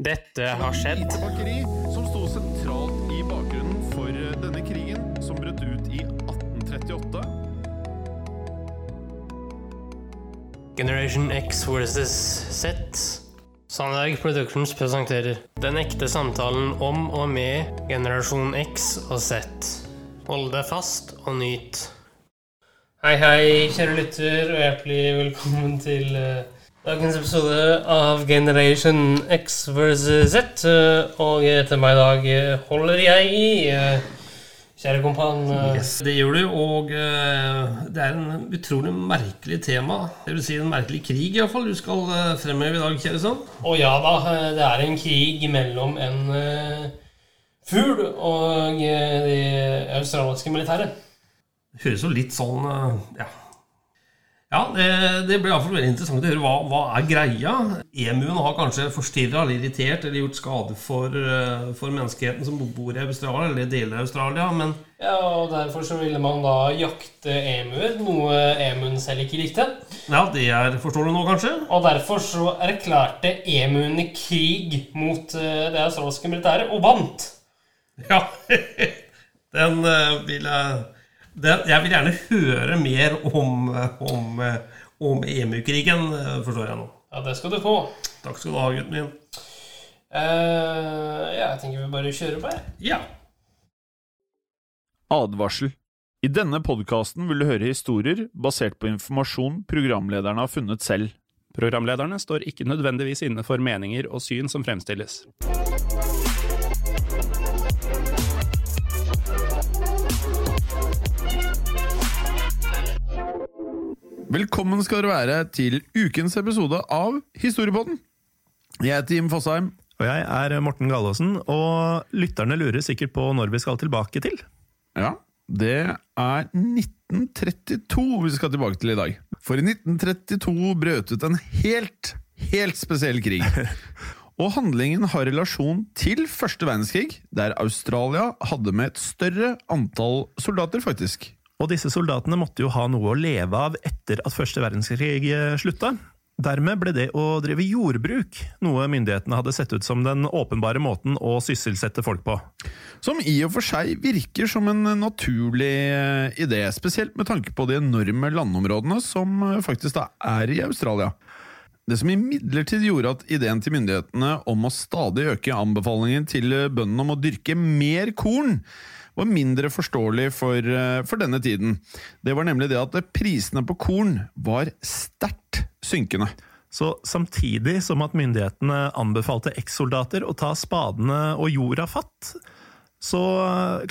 Dette har skjedd. bakeri som sto sentralt i bakgrunnen for eh, denne krigen, som brøt ut i 1838. Generation X versus Z. Sandberg Productions presenterer Den ekte samtalen om og med generasjon X og Z. Hold deg fast og nyt. Hei, hei, kjære lytter, og hjertelig velkommen til eh, dagens episode av Generation X versus Z. Eh, og til meg i dag eh, holder jeg i. eh, Kjære kompan. Yes. Det gjør du, og det er en utrolig merkelig tema. Det vil si en merkelig krig, iallfall, du skal fremheve i dag, kjære sønn. Og ja da, det er en krig mellom en fugl og det australske militæret. Det høres jo litt sånn Ja, ja det, det blir iallfall veldig interessant å høre hva, hva er greia. Emuen har kanskje forstyrra eller irritert eller gjort skade for, eh, for menneskeheten som bor i Australia, eller deler av Australia, men Ja, og Derfor så ville man da jakte emuer, noe emuen selv ikke likte. ja, det er Forstår du nå, kanskje? Og derfor så erklærte emuene krig mot eh, det australske militæret, og vant. Ja, den eh, vil jeg den, Jeg vil gjerne høre mer om, om, om EMU-krigen, forstår jeg nå. Ja, det skal du få. Takk skal du ha, gutten min. Uh, ja, jeg tenker vi bare kjører på, jeg. Ja. Advarsel. I denne podkasten vil du høre historier basert på informasjon programlederne har funnet selv. Programlederne står ikke nødvendigvis inne for meninger og syn som fremstilles. Velkommen skal dere være til ukens episode av Historiepodden. Jeg heter Jim Fosheim. Og jeg er Morten Gallaasen, og lytterne lurer sikkert på når vi skal tilbake til. Ja, det er 1932 vi skal tilbake til i dag. For i 1932 brøt ut en helt, helt spesiell krig. Og handlingen har relasjon til første verdenskrig, der Australia hadde med et større antall soldater, faktisk. Og disse soldatene måtte jo ha noe å leve av etter at første verdenskrig eh, slutta. Dermed ble det å drive jordbruk noe myndighetene hadde sett ut som den åpenbare måten å sysselsette folk på. Som i og for seg virker som en naturlig eh, idé, spesielt med tanke på de enorme landområdene som eh, faktisk da er i Australia. Det som imidlertid gjorde at ideen til myndighetene om å stadig øke anbefalingen til eh, bøndene om å dyrke mer korn, var mindre forståelig for, eh, for denne tiden. Det var nemlig det at prisene på korn var sterkt synkende. Så samtidig som at myndighetene anbefalte ekssoldater å ta spadene og jorda fatt, så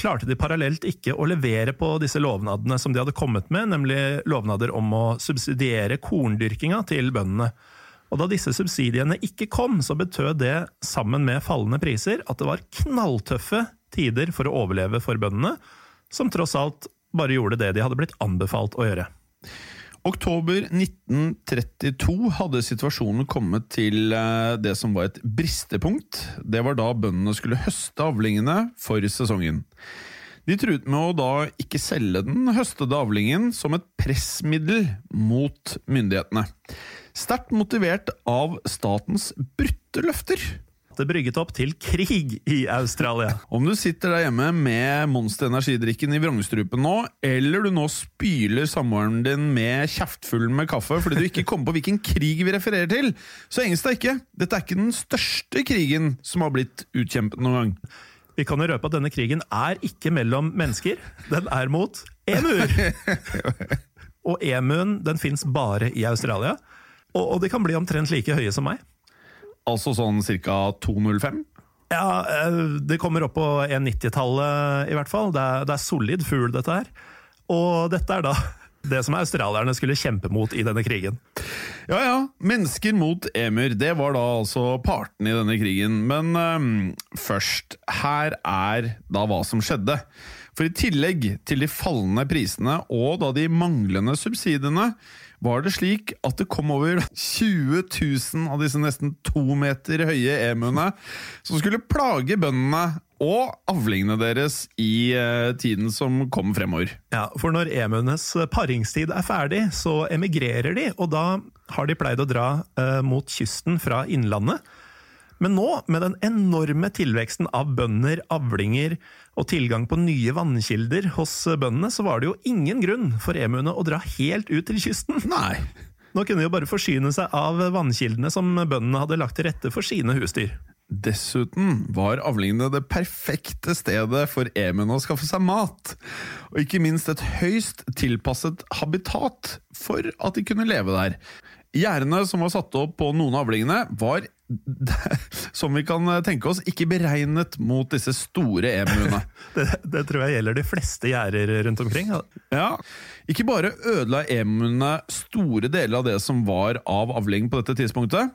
klarte de parallelt ikke å levere på disse lovnadene som de hadde kommet med, nemlig lovnader om å subsidiere korndyrkinga til bøndene. Og da disse subsidiene ikke kom, så betød det, sammen med fallende priser, at det var knalltøffe tider for å overleve for bøndene, som tross alt bare gjorde det de hadde blitt anbefalt å gjøre. Oktober 1932 hadde situasjonen kommet til eh, det som var et bristepunkt. Det var da bøndene skulle høste avlingene for sesongen. De truet med å da ikke selge den høstede avlingen som et pressmiddel mot myndighetene. Sterkt motivert av statens brutte løfter. Det brygget opp til krig i Australia. Om du sitter der hjemme med Monster energidrikken i vrangstrupen nå, eller du nå spyler samboeren din med kjeftfull med kaffe fordi du ikke kommer på hvilken krig vi refererer til, så engelsk deg ikke. Dette er ikke den største krigen som har blitt utkjempet noen gang. Vi kan jo røpe at denne krigen er ikke mellom mennesker, den er mot emuer! Og emuen den fins bare i Australia, og, og de kan bli omtrent like høye som meg. Altså sånn ca. 205? Ja, eh, Det kommer opp på 1,90-tallet i hvert fall. Det er, det er solid fugl, dette her. Og dette er da det som australierne skulle kjempe mot i denne krigen. Ja ja, mennesker mot emuer. Det var da altså parten i denne krigen. Men um, først, her er da hva som skjedde. For i tillegg til de fallende prisene og da de manglende subsidiene, var det slik at det kom over 20 000 av disse nesten to meter høye emuene som skulle plage bøndene og avlingene deres i eh, tiden som kom fremover. Ja, For når emuenes paringstid er ferdig, så emigrerer de, og da har de pleid å dra eh, mot kysten fra innlandet. Men nå, med den enorme tilveksten av bønder, avlinger og tilgang på nye vannkilder hos bøndene, så var det jo ingen grunn for emuene å dra helt ut til kysten. Nei. Nå kunne de jo bare forsyne seg av vannkildene som bøndene hadde lagt til rette for sine husdyr. Dessuten var avlingene det perfekte stedet for emuene å skaffe seg mat, og ikke minst et høyst tilpasset habitat for at de kunne leve der. Gjerdene som var satt opp på noen av avlingene, var, som vi kan tenke oss, ikke beregnet mot disse store emuene. Det, det tror jeg gjelder de fleste gjerder rundt omkring. Ja, Ikke bare ødela emuene store deler av det som var av avling på dette tidspunktet,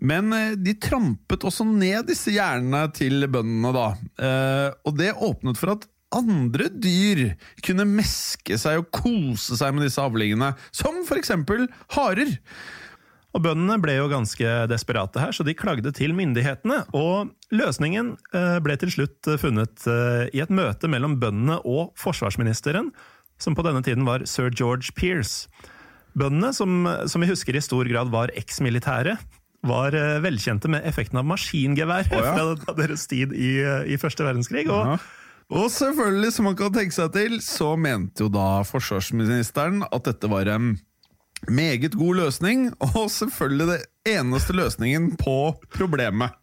men eh, de trampet også ned disse gjerdene til bøndene, da. Eh, og det åpnet for at andre dyr kunne meske seg og kose seg med disse avlingene, som eksempel harer. Og Bøndene ble jo ganske desperate her, så de klagde til myndighetene. Og løsningen eh, ble til slutt funnet i et møte mellom bøndene og forsvarsministeren, som på denne tiden var sir George Pearce. Bøndene, som, som vi husker i stor grad var eksmilitære, var velkjente med effekten av maskingevær oh, ja. fra deres tid i, i første verdenskrig. Og Ja. Og selvfølgelig, som man kan tenke seg til, så mente jo da forsvarsministeren at dette var en meget god løsning, og selvfølgelig det eneste løsningen på problemet.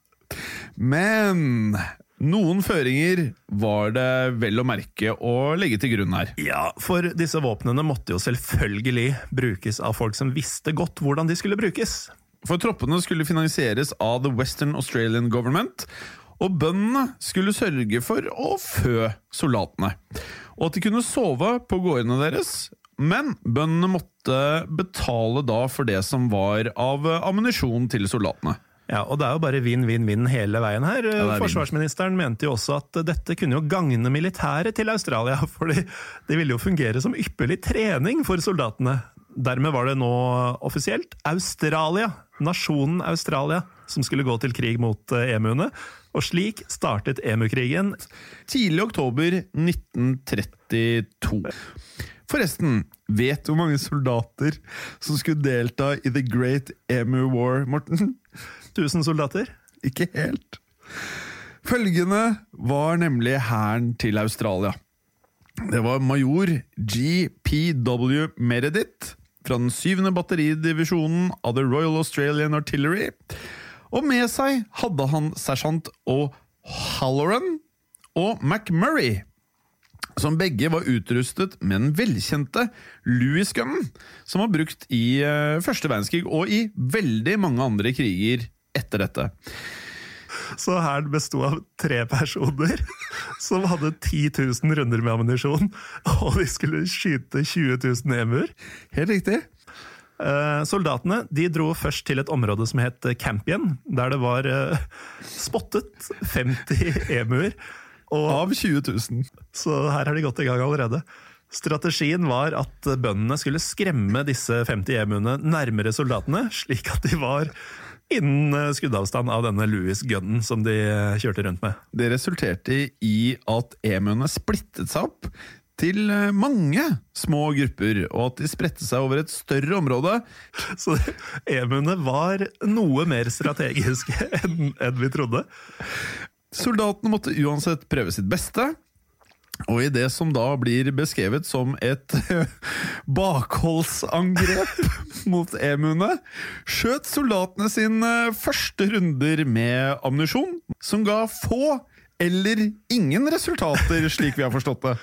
Men noen føringer var det vel å merke å legge til grunn her. Ja, for disse våpnene måtte jo selvfølgelig brukes av folk som visste godt hvordan de skulle brukes. For troppene skulle finansieres av The Western Australian Government, og bøndene skulle sørge for å fø soldatene. Og at de kunne sove på gårdene deres, men bøndene måtte betale da for det som var av ammunisjon til soldatene. Ja, og det er jo bare vinn-vinn-vinn hele veien her. Ja, er. Forsvarsministeren mente jo også at dette kunne jo gagne militæret til Australia, for det ville jo fungere som ypperlig trening for soldatene. Dermed var det nå offisielt Australia, nasjonen Australia, som skulle gå til krig mot eh, emuene. Og slik startet emukrigen. Tidlig oktober 1932. Forresten, vet du hvor mange soldater som skulle delta i The Great Emu War, Morten? 1000 soldater. Ikke helt. Følgende var nemlig hæren til Australia. Det var major GPW Meredith fra den syvende batteridivisjonen av The Royal Australian Artillery. Og med seg hadde han sersjant O'Halloran og McMurray, som begge var utrustet med den velkjente Louis-gunnen, som var brukt i eh, første verdenskrig og i veldig mange andre kriger etter dette. Så hæren besto av tre personer som hadde 10 000 runder med ammunisjon, og de skulle skyte 20 000 emuer. Helt riktig. Eh, Soldatene de dro først til et område som het Campion, der det var eh, spottet 50 emuer. Og, Av 20 000. så her har de gått i gang allerede. Strategien var at bøndene skulle skremme disse 50 emuene nærmere soldatene, slik at de var innen skuddavstand av denne Louis-gunnen som de kjørte rundt med. Det resulterte i at emuene splittet seg opp til eh, mange små grupper, og at de spredte seg over et større område. Så emuene var noe mer strategiske enn vi trodde. Soldatene måtte uansett prøve sitt beste. Og i det som da blir beskrevet som et bakholdsangrep mot emuene, skjøt soldatene sine første runder med ammunisjon, som ga få eller ingen resultater, slik vi har forstått det.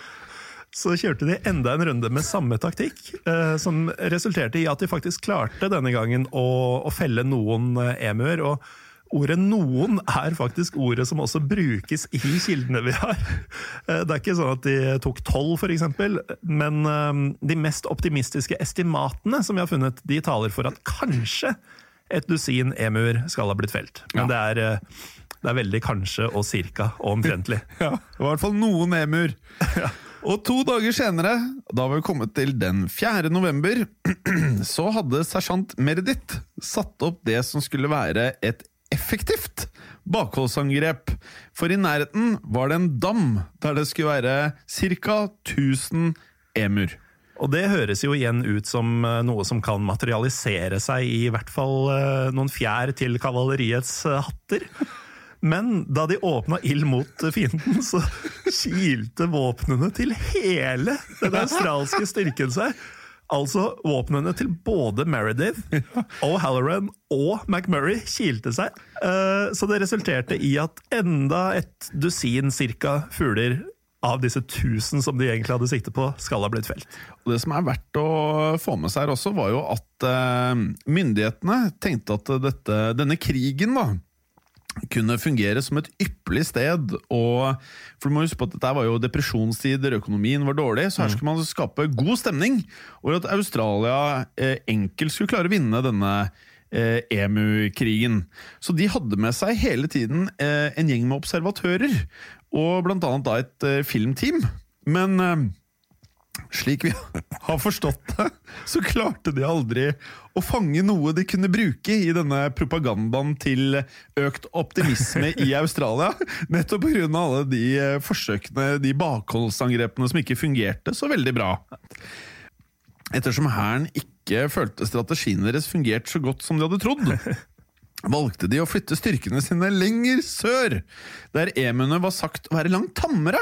Så kjørte de enda en runde med samme taktikk, eh, som resulterte i at de faktisk klarte denne gangen å, å felle noen eh, emuer. og Ordet 'noen' er faktisk ordet som også brukes i kildene vi har. Eh, Det er ikke sånn at de tok tolv, f.eks., men eh, de mest optimistiske estimatene som vi har funnet, de taler for at kanskje et dusin emuer skal ha blitt felt. Men det, er, eh, det er veldig kanskje og cirka og omtrentlig. Ja, det var i hvert fall noen emur. Og to dager senere, da var vi kommet til den 4. november, så hadde sersjant Meredith satt opp det som skulle være et effektivt bakholdsangrep. For i nærheten var det en dam der det skulle være ca. 1000 emur. Og det høres jo igjen ut som eh, noe som kan materialisere seg i hvert fall eh, noen fjær til kavaleriets eh, hatter. Men da de åpna ild mot fienden, så kilte våpnene til hele den australske styrken seg. Altså våpnene til både Meredith, O'Halloran og McMurray kilte seg. Eh, Så det resulterte i at enda et dusin cirka fugler av disse tusen som de egentlig hadde sikte på, skal ha blitt felt. Og Det som er verdt å få med seg her også, var jo at eh, myndighetene tenkte at dette, denne krigen da, kunne fungere som et ypperlig sted. Og, for du må huske på at Dette var jo depresjonstider, økonomien var dårlig, så her skulle man skape god stemning. Og at Australia eh, enkelt skulle klare å vinne denne eh, emu-krigen. Så de hadde med seg hele tiden eh, en gjeng med observatører, og blant annet da et eh, filmteam. Men slik vi har forstått det, så klarte de aldri å fange noe de kunne bruke i denne propagandaen til økt optimisme i Australia. Nettopp pga. alle de eh, forsøkene, de bakholdsangrepene som ikke fungerte så veldig bra. Ettersom hæren ikke følte strategien deres fungerte så godt som de hadde trodd, valgte de å flytte styrkene sine lenger sør, der emuene var sagt å være langt tammere.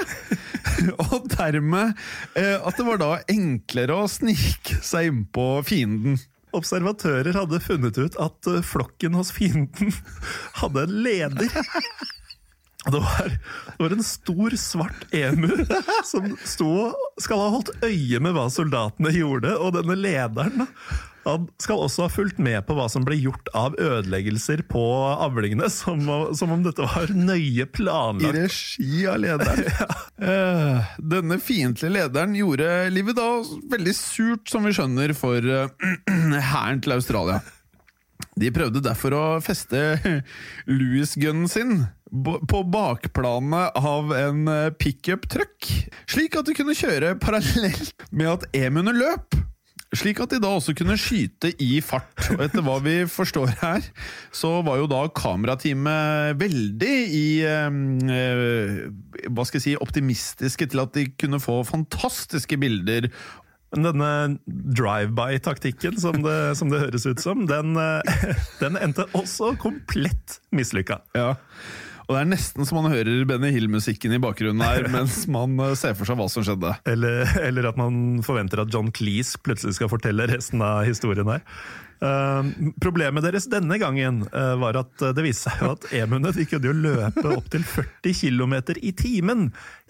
Og dermed eh, at det var da enklere å snike seg innpå fienden. Observatører hadde funnet ut at eh, flokken hos fienden hadde en leder. Det var, det var en stor, svart emu som sto skal ha holdt øye med hva soldatene gjorde. Og denne lederen da, han skal også ha fulgt med på hva som ble gjort av ødeleggelser på avlingene, som, som om dette var nøye planlagt. I regi av lederen. Eh, Denne fiendtlige lederen gjorde livet da veldig surt, som vi skjønner, for eh, hæren til Australia. De prøvde derfor å feste Louis-gunnen sin på bakplanet av en eh, pickup-truck, slik at de kunne kjøre parallelt med at emuene løp. Slik at de da også kunne skyte i fart. Og etter hva vi forstår her, så var jo da kamerateamet veldig i eh, Hva skal jeg si optimistiske til at de kunne få fantastiske bilder Men denne drive-by-taktikken, som, det- som det høres ut som, den, eh, den endte også komplett mislykka. Ja. Og det er nesten så man hører Benny Hill-musikken i bakgrunnen her, mens man eh, ser for seg hva som skjedde. Eller, eller at man forventer at John Cleese plutselig skal fortelle resten av historien her. Uh, problemet deres denne gangen uh, var at det viste seg at emuene de kunne jo løpe opptil 40 km i timen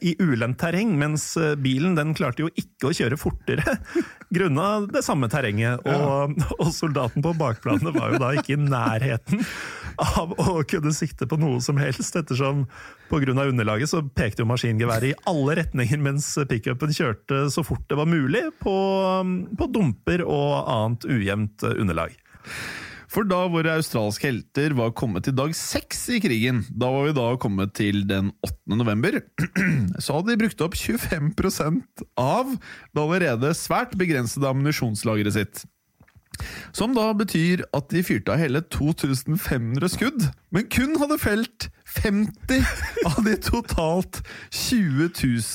i ulendt terreng, mens eh, bilen den klarte jo ikke å kjøre fortere grunna det samme terrenget. Og, og soldaten på bakplanet var jo da ikke i nærheten av å kunne sikte på noe som helst, ettersom pga. underlaget så pekte jo maskingeværet i alle retninger mens pickupen kjørte så fort det var mulig på, på dumper og annet ujevnt underlag. For da våre australske helter var kommet til dag seks i krigen, da var vi da kommet til den 8. november, så hadde de brukt opp 25% av det allerede svært begrensede ammunisjonslageret sitt. Som da betyr at de fyrte av hele 2500 skudd, men kun hadde felt 50 av de totalt 20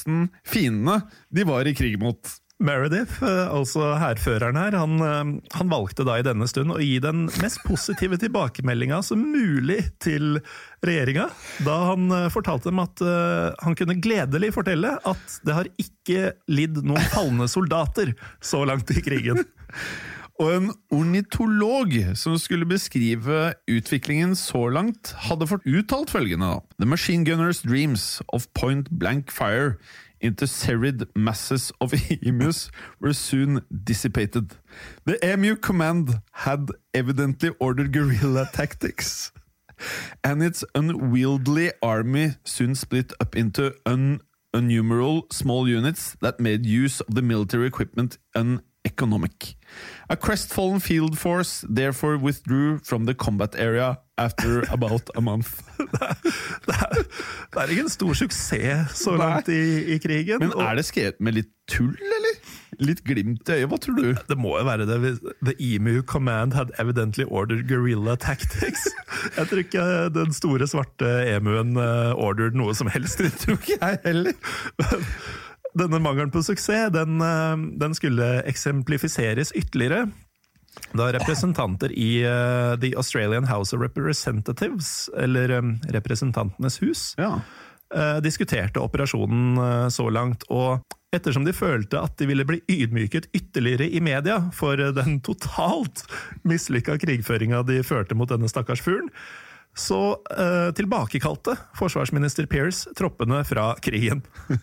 000 fiendene de var i krig mot. Meredith, eh, altså hærføreren her, han, eh, han valgte da i denne stund å gi den mest positive tilbakemeldinga som mulig til regjeringa, da han eh, fortalte dem at han kunne gledelig fortelle at det har ikke lidd noen falne soldater så langt i krigen. Og en ornitolog som skulle beskrive utviklingen så langt, hadde fått uttalt følgende. The machine gunner's dreams of point blank fire into serried masses of emus were soon dissipated. The EMU command had evidently ordered guerrilla tactics. And its unwieldy army soon split up into un innumerable small units that made use of the military equipment uneconomic. A crestfallen field force therefore withdrew from the combat area after about a month. Det er, det er ikke en stor suksess så langt i, i krigen. Men er det skrevet med litt tull, eller? Litt glimt i øyet, hva tror du? Det må jo være det. The Emu Command had evidently ordered guerrilla tactics. Jeg tror ikke den store svarte emuen eh, ordered noe som helst. Det Tror ikke jeg heller. denne mangelen på suksess den, eh, den skulle eksemplifiseres ytterligere da representanter i uh, The Australian House of Representatives, eller um, Representantenes hus, Ja. uh, diskuterte operasjonen uh, så langt. Og ettersom de følte at de ville bli ydmyket ytterligere i media for den totalt mislykka krigføringa de førte mot denne stakkars fuglen, så eh, tilbakekalte forsvarsminister Pearce troppene fra krigen.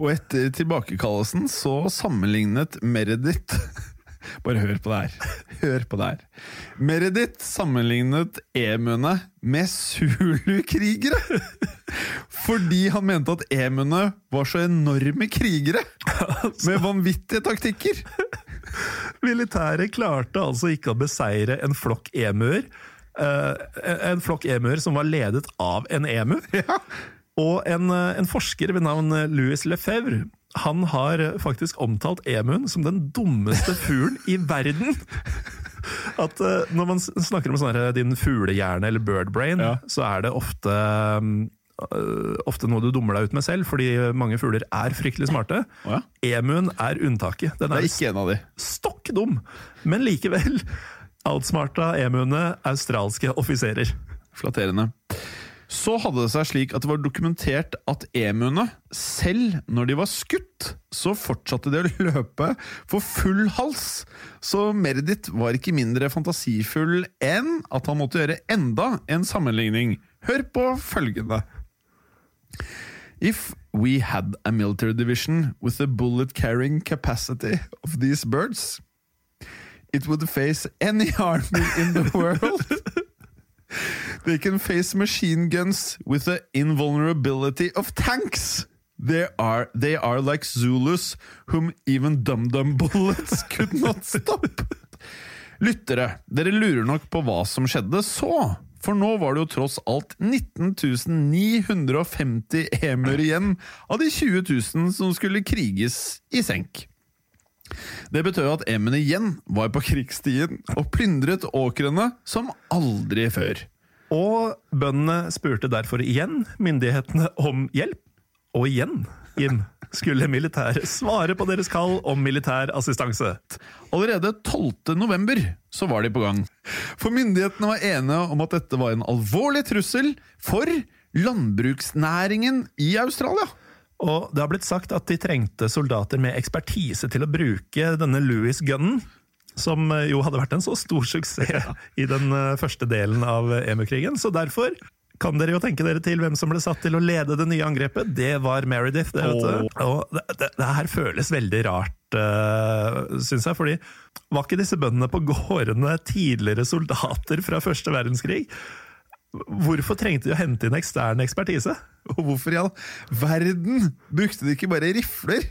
Og etter tilbakekallelsen så sammenlignet Meredith Bare hør på det her. Hør på det her. Meredith sammenlignet emuene med zulu-krigere! Fordi han mente at emuene var så enorme krigere! Med vanvittige taktikker! Militæret klarte altså ikke å beseire en flokk emuer. Eh, en flokk emuer som var ledet av en emu. Og en, eh, en forsker ved navn Louis Lefebvre han har faktisk omtalt emuen som den dummeste fuglen i verden. At eh, Når man snakker om sånne, din fuglehjerne eller bird brain, Ja. så er det ofte ofte noe du dummer deg ut med selv, fordi mange fugler er fryktelig smarte. Oh ja. Emuen er unntaket. Den Det er, er ikke en av de. stokk dum, men likevel outsmarta emuene australske offiserer. Flatterende. Så hadde det seg slik at det var dokumentert at emuene, selv når de var skutt, så fortsatte de å løpe for full hals. Så Meredith var ikke mindre fantasifull enn at han måtte gjøre enda en sammenligning. Hør på følgende. If we had a military division with the bullet-carrying capacity of these birds, it would face any army in the world. They can face machine guns with the invulnerability of tanks. They are, they are like Zulus, whom even dum-dum bullets could not stop. Lyttere, dere lurer nok på hva som skjedde så. For nå var det jo tross alt 19 950 emuer igjen av de 20.000 som skulle kriges i senk. Det betød at emuene igjen var på krigsstien og plyndret åkrene som aldri før. Og bøndene spurte derfor igjen myndighetene om hjelp. Og igjen, Jim, skulle militæret svare på deres kall om militær assistanse. Allerede 12. november så var de på gang. For myndighetene var enige om at dette var en alvorlig trussel for landbruksnæringen i Australia. Og det har blitt sagt at de trengte soldater med ekspertise til å bruke denne Louis-gunnen, som eh, jo hadde vært en så stor suksess i den eh, første delen av EMU-krigen. Så derfor kan dere jo tenke dere til hvem som ble satt til å lede det nye angrepet. Det var Meredith. Det, vet du. Og det, det, det her føles veldig rart, uh, syns jeg. fordi var ikke disse bøndene på gårdene tidligere soldater fra første verdenskrig? Hvorfor trengte de å hente inn ekstern ekspertise? Og hvorfor i all verden brukte de ikke bare rifler,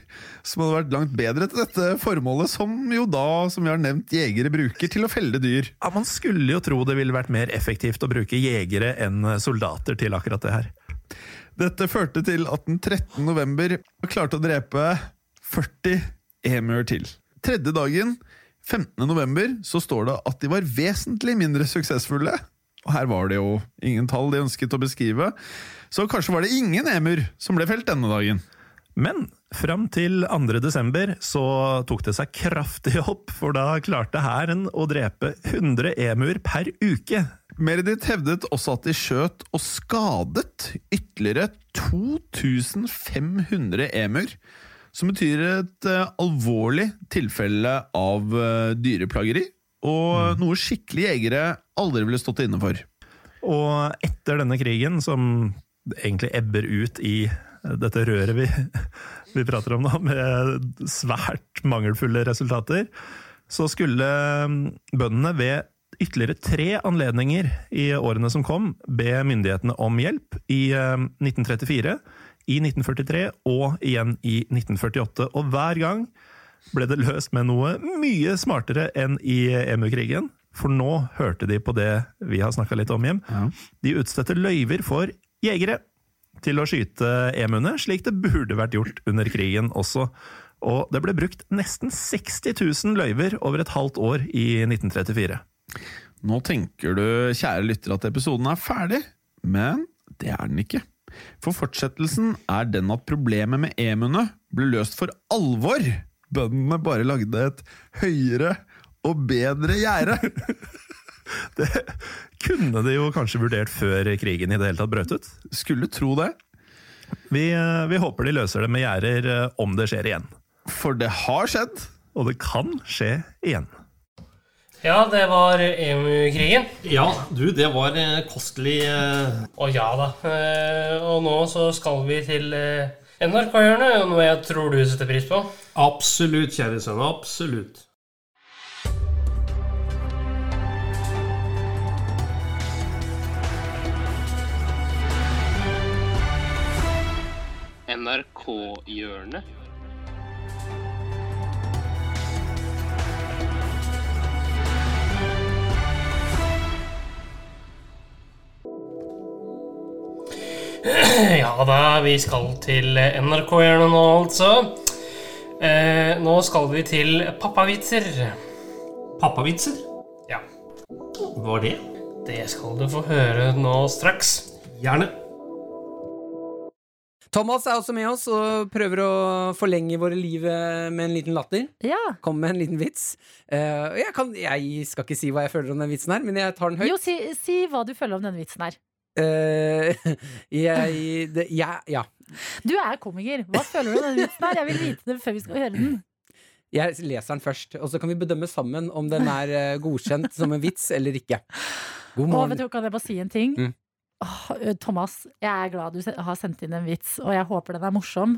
som hadde vært langt bedre til dette formålet, som jo da, som vi har nevnt, jegere bruker til å felle dyr? Ja, Man skulle jo tro det ville vært mer effektivt å bruke jegere enn soldater til akkurat det her. Dette førte til at den 13. november klarte å drepe 40 emuer til. Tredje dagen, 15. november, så står det at de var vesentlig mindre suksessfulle. Og her var det jo ingen tall de ønsket å beskrive, så kanskje var det ingen emur som ble felt denne dagen. Men fram til 2. desember så tok det seg kraftig opp, for da klarte hæren å drepe 100 emuer per uke. Meredith hevdet også at de skjøt og skadet ytterligere 2500 emur, som betyr et eh, alvorlig tilfelle av eh, dyreplageri, og noe skikkelig jegere aldri ville stått inne for. Og etter denne krigen, som egentlig ebber ut i dette røret vi, vi prater om nå, med svært mangelfulle resultater, så skulle bøndene ved ytterligere tre anledninger i årene som kom, be myndighetene om hjelp. I eh, 1934, i 1943 og igjen i 1948. Og hver gang ble det løst med noe mye smartere enn i EMU-krigen. For nå hørte de på det vi har snakka litt om, hjem. De utstedte løyver for jegere til å skyte emuene, slik det burde vært gjort under krigen også. Og det ble brukt nesten 60 000 løyver over et halvt år i 1934. Nå tenker du, kjære lytter, at episoden er ferdig, men det er den ikke. For fortsettelsen er den at problemet med emuene ble løst for alvor. Bøndene bare lagde et høyere og bedre gjerde. Det kunne de jo kanskje vurdert før krigen i det hele tatt brøt ut. Skulle tro det, Vi, eh, vi håper de løser det med gjerder eh, om det skjer igjen. for det har skjedd. Og det kan skje igjen. Ja, det var EMU-krigen. Ja, du, det var eh, kostelig Å ja da. Eh, Og nå så skal vi til NRK-hjørnet, noe jeg tror du setter pris på. Absolutt, kjære sønn. Absolutt. NRK-hjørnet. Ja da, vi skal til NRK-hjørnet nå, altså. Eh, nå skal vi til pappavitser. Pappavitser? Ja, Hva er det? det skal du få høre nå straks. Gjerne. Thomas er også med oss og prøver å forlenge våre liv eh, med en liten latter. Ja. Kom med en liten vits. Eh, jeg, kan, jeg skal ikke si hva jeg føler om den vitsen her, men jeg tar den høyt. Jo, si, si hva du føler om denne vitsen her. Eh, jeg, det, jeg, ja. Du er komiker. Hva føler du om denne vitsen her? Jeg vil vite det før vi skal høre den. Jeg leser den først, og så kan vi bedømme sammen om den er eh, godkjent som en vits eller ikke. God Og vet du, kan jeg bare si en ting? Mm. Thomas, jeg er glad du har sendt inn en vits, og jeg håper den er morsom.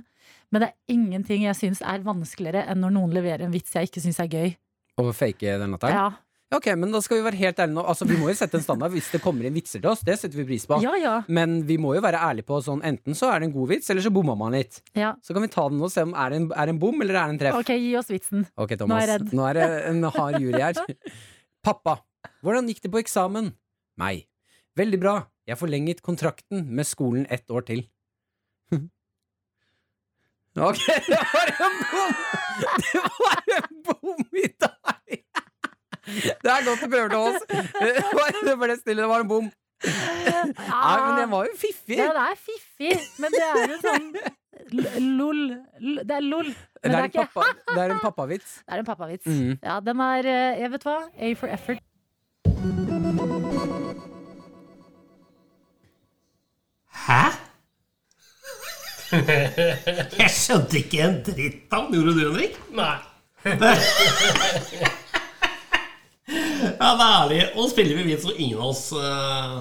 Men det er ingenting jeg syns er vanskeligere enn når noen leverer en vits jeg ikke syns er gøy. Å fake den latteren? Ja, Ok, men da skal vi være helt ærlige nå. Altså, vi må jo sette en standard hvis det kommer inn vitser til oss. Det setter vi pris på. ja. ja, Men vi må jo være ærlige på sånn enten så er det en god vits, eller så bomma man litt. ja. Så kan vi ta den og se om er det en, er det en bom eller er det en treff. Ok, gi oss vitsen. Ok, Nå er Thomas. jeg redd. Nå er det en hard jury her. Pappa, hvordan gikk det på eksamen? Meg. Veldig bra. Jeg forlenget kontrakten med skolen ett år til. Ok, det var en bom! Det var en bom i dag! Det er godt du prøver, Thomas. Det ble stille, det var en bom. Nei, men den var jo fiffig. Ja, det er fiffig, men det er jo sånn lol. Det er lol. Men det er er ikke pappa, det er en pappavits. Det er en pappavits. Mm. Ja, den er eh, Jeg vet hva. A for effort. Hæ? Jeg skjønte ikke en dritt av. Gjorde du, Henrik? Nei. Ja, det er ærlig. Og spiller vi vin som ingen av oss eh,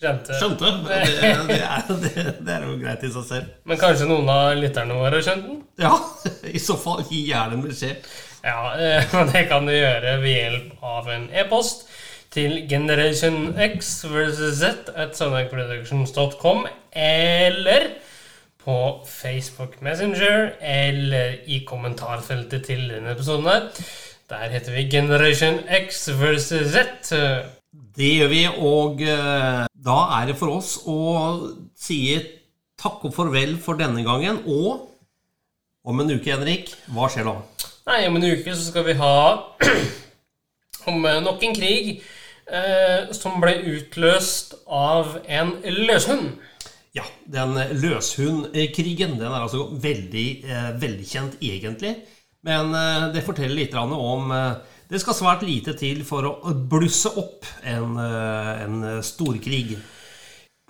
Skjønte. skjønte. Det, det, er, det, det er jo greit i seg selv. Men kanskje noen av lytterne våre har skjønt den? Ja, i så fall gi gjerne en beskjed. Ja, eh, og det kan du gjøre ved hjelp av en e-post til Generation X versus Z at sonacproductions.com eller på Facebook Messenger eller i kommentarfeltet til denne episoden her. Der heter vi Generation X versus Z. Det gjør vi, og eh, da er det for oss å si takk og farvel for denne gangen. Og om en uke, Henrik, hva skjer da? Nei, om en uke så skal vi ha om eh, nok en krig eh, som ble utløst av en løshund. Ja, den løshundkrigen den er altså veldig eh, velkjent egentlig. Men eh, det forteller litt om eh, Det skal svært lite til for å blusse opp en, eh, en storkrig.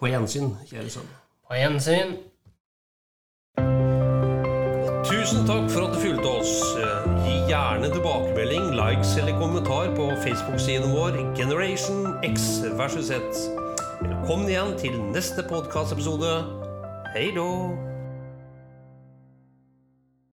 På gjensyn, kjære sønn. På gjensyn. Tusen takk for at du fulgte oss. Gi gjerne tilbakemelding, likes eller kommentar på Facebook-siden vår Generation X versus Z. Velkommen igjen til neste podkastepisode. Hei då!